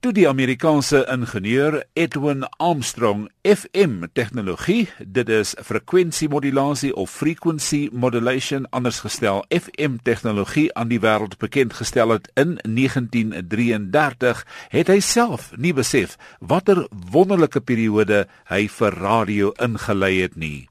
Toe die Amerikaanse ingenieur Edwin Armstrong FM tegnologie, dit is frekwensiemodulasie of frequency modulation anders gestel FM tegnologie aan die wêreld bekend gestel het in 1933, het hy self nie besef watter wonderlike periode hy vir radio ingelei het nie.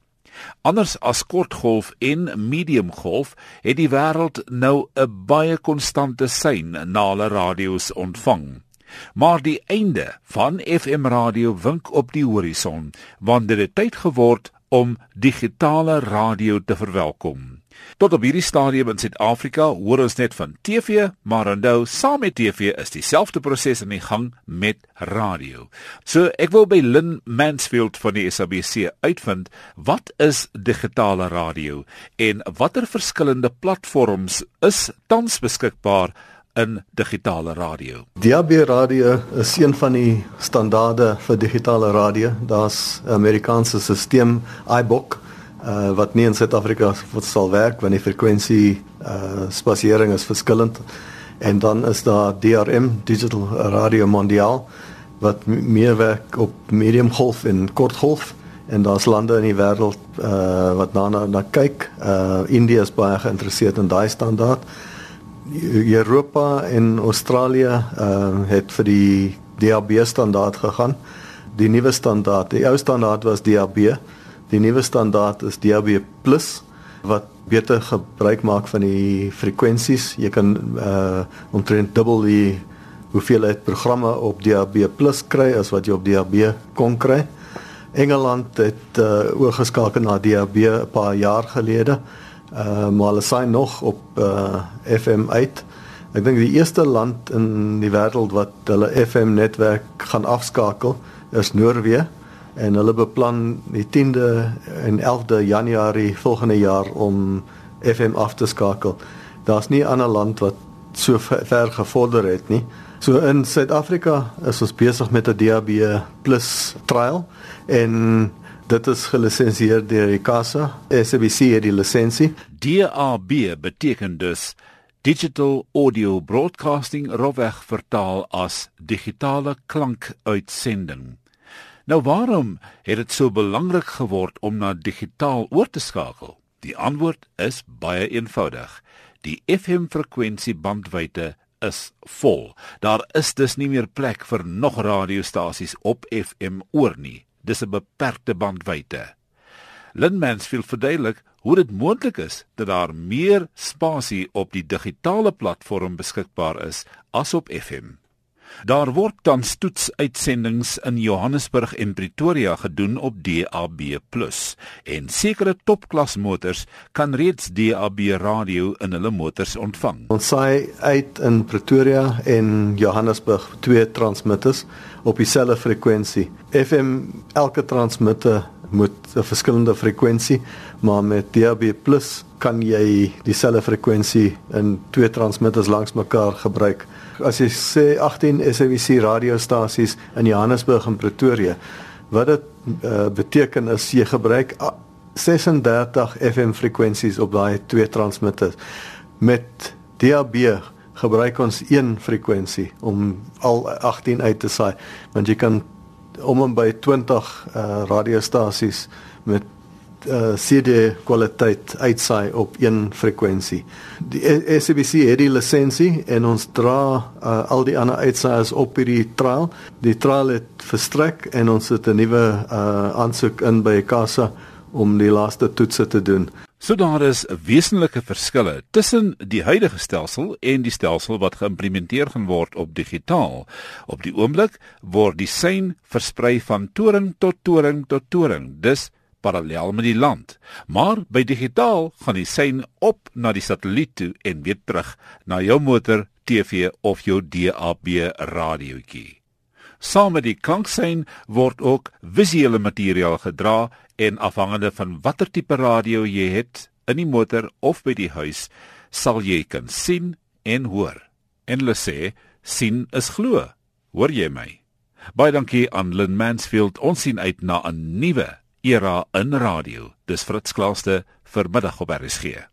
Anders as kortgolf en mediumgolf het die wêreld nou 'n baie konstante sein na hulle radio's ontvang. Maar die einde van FM radio wink op die horison, wanneer dit tyd geword om digitale radio te verwelkom. Tot op hierdie stadium in Suid-Afrika hoor ons net van TV, maar onthou, saam met TV is dieselfde proses aan die gang met radio. So ek wil by Lynn Mansfield van die SABC uitvind wat is digitale radio en watter verskillende platforms is tans beskikbaar in digitale radio. DAB radio is een van die standaarde vir digitale radio. Daar's 'n Amerikaanse stelsel iBook uh, wat nie in Suid-Afrika sal werk want die frekwensie uh, spasiering is verskillend. En dan is daar DRM Digital Radio Mondial wat meer werk op medium golf en kort golf en daar's lande in die wêreld uh, wat daarna na kyk. Uh, India is baie geïnteresseerd in daai standaard. Europa en Australië uh, het vir die DAB standaard gegaan. Die nuwe standaard, die ou standaard was DAB. Die nuwe standaard is DAB+ wat beter gebruik maak van die frekwensies. Jy kan uh omtrent dubbel die hoeveelheid programme op DAB+ kry as wat jy op DAB kon kry. Engeland het uh oorgeskakel na DAB 'n paar jaar gelede. Uh maar hulle sien nog op uh FM uit. Ek dink die eerste land in die wêreld wat hulle FM netwerk gaan afskakel is Noorwe en hulle beplan die 10de en 11de Januarie volgende jaar om FM af te skakel. Daar's nie 'n ander land wat so ver gevorder het nie. So in Suid-Afrika is ons besig met 'n DAB+ trial en Dit is gelisensieer deur die CASA. SABC het die lisensie. DAB beteken dus Digital Audio Broadcasting roweg vertaal as digitale klankuitsending. Nou waarom het dit so belangrik geword om na digitaal oor te skakel? Die antwoord is baie eenvoudig. Die FM frekwensie bandwydte is vol. Daar is dus nie meer plek vir nog radiostasies op FM oor nie dis 'n beperkte bandwydte. Linmans wil verduidelik hoe dit moontlik is dat daar meer spasie op die digitale platform beskikbaar is as op FM. Daar word tans toetsuitsendings in Johannesburg en Pretoria gedoen op DAB+ en sekere topklas motors kan reeds DAB radio in hulle motors ontvang. Ons saai uit in Pretoria en Johannesburg twee transmitters op dieselfde frekwensie. FM elke transmitter moet 'n verskillende frekwensie, maar met DAB+ kan jy dieselfde frekwensie in twee transmitters langs mekaar gebruik. As jy sê 18 SABC radiostasies in Johannesburg en Pretoria, wat dit uh, beteken is jy gebruik 36 FM frekwensies op daai twee transmitters. Met DAB gebruik ons een frekwensie om al 18 uit te saai want jy kan om en by 20 uh, radiostasies met uh, CD kwaliteit uitsaai op een frekwensie. Die SABC het die lisensie en ons dra uh, al die ander uitsaaiers op hierdie trial. Die trial het verstrek en ons het 'n nuwe uh, aansoek in by Kasa om die laaste toetse te doen. So daar is wesenlike verskille tussen die huidige stelsel en die stelsel wat geïmplementeer gaan word op digitaal. Op die oomblik word die sein versprei van toring tot toring tot toring, dus parallel met die land. Maar by digitaal gaan die sein op na die satelliet toe en weer terug na jou motor, TV of jou DAB radiootjie. Saam met die klanksein word ook visuele materiaal gedra en afhangende van watter tipe radio jy het in die motor of by die huis, sal jy kan sien en hoor. En hulle sê sien is glo. Hoor jy my? Baie dankie aan Lynn Mansfield. Ons sien uit na 'n nuwe era in radio. Dis Fritz Klaaste vir middag op RSG.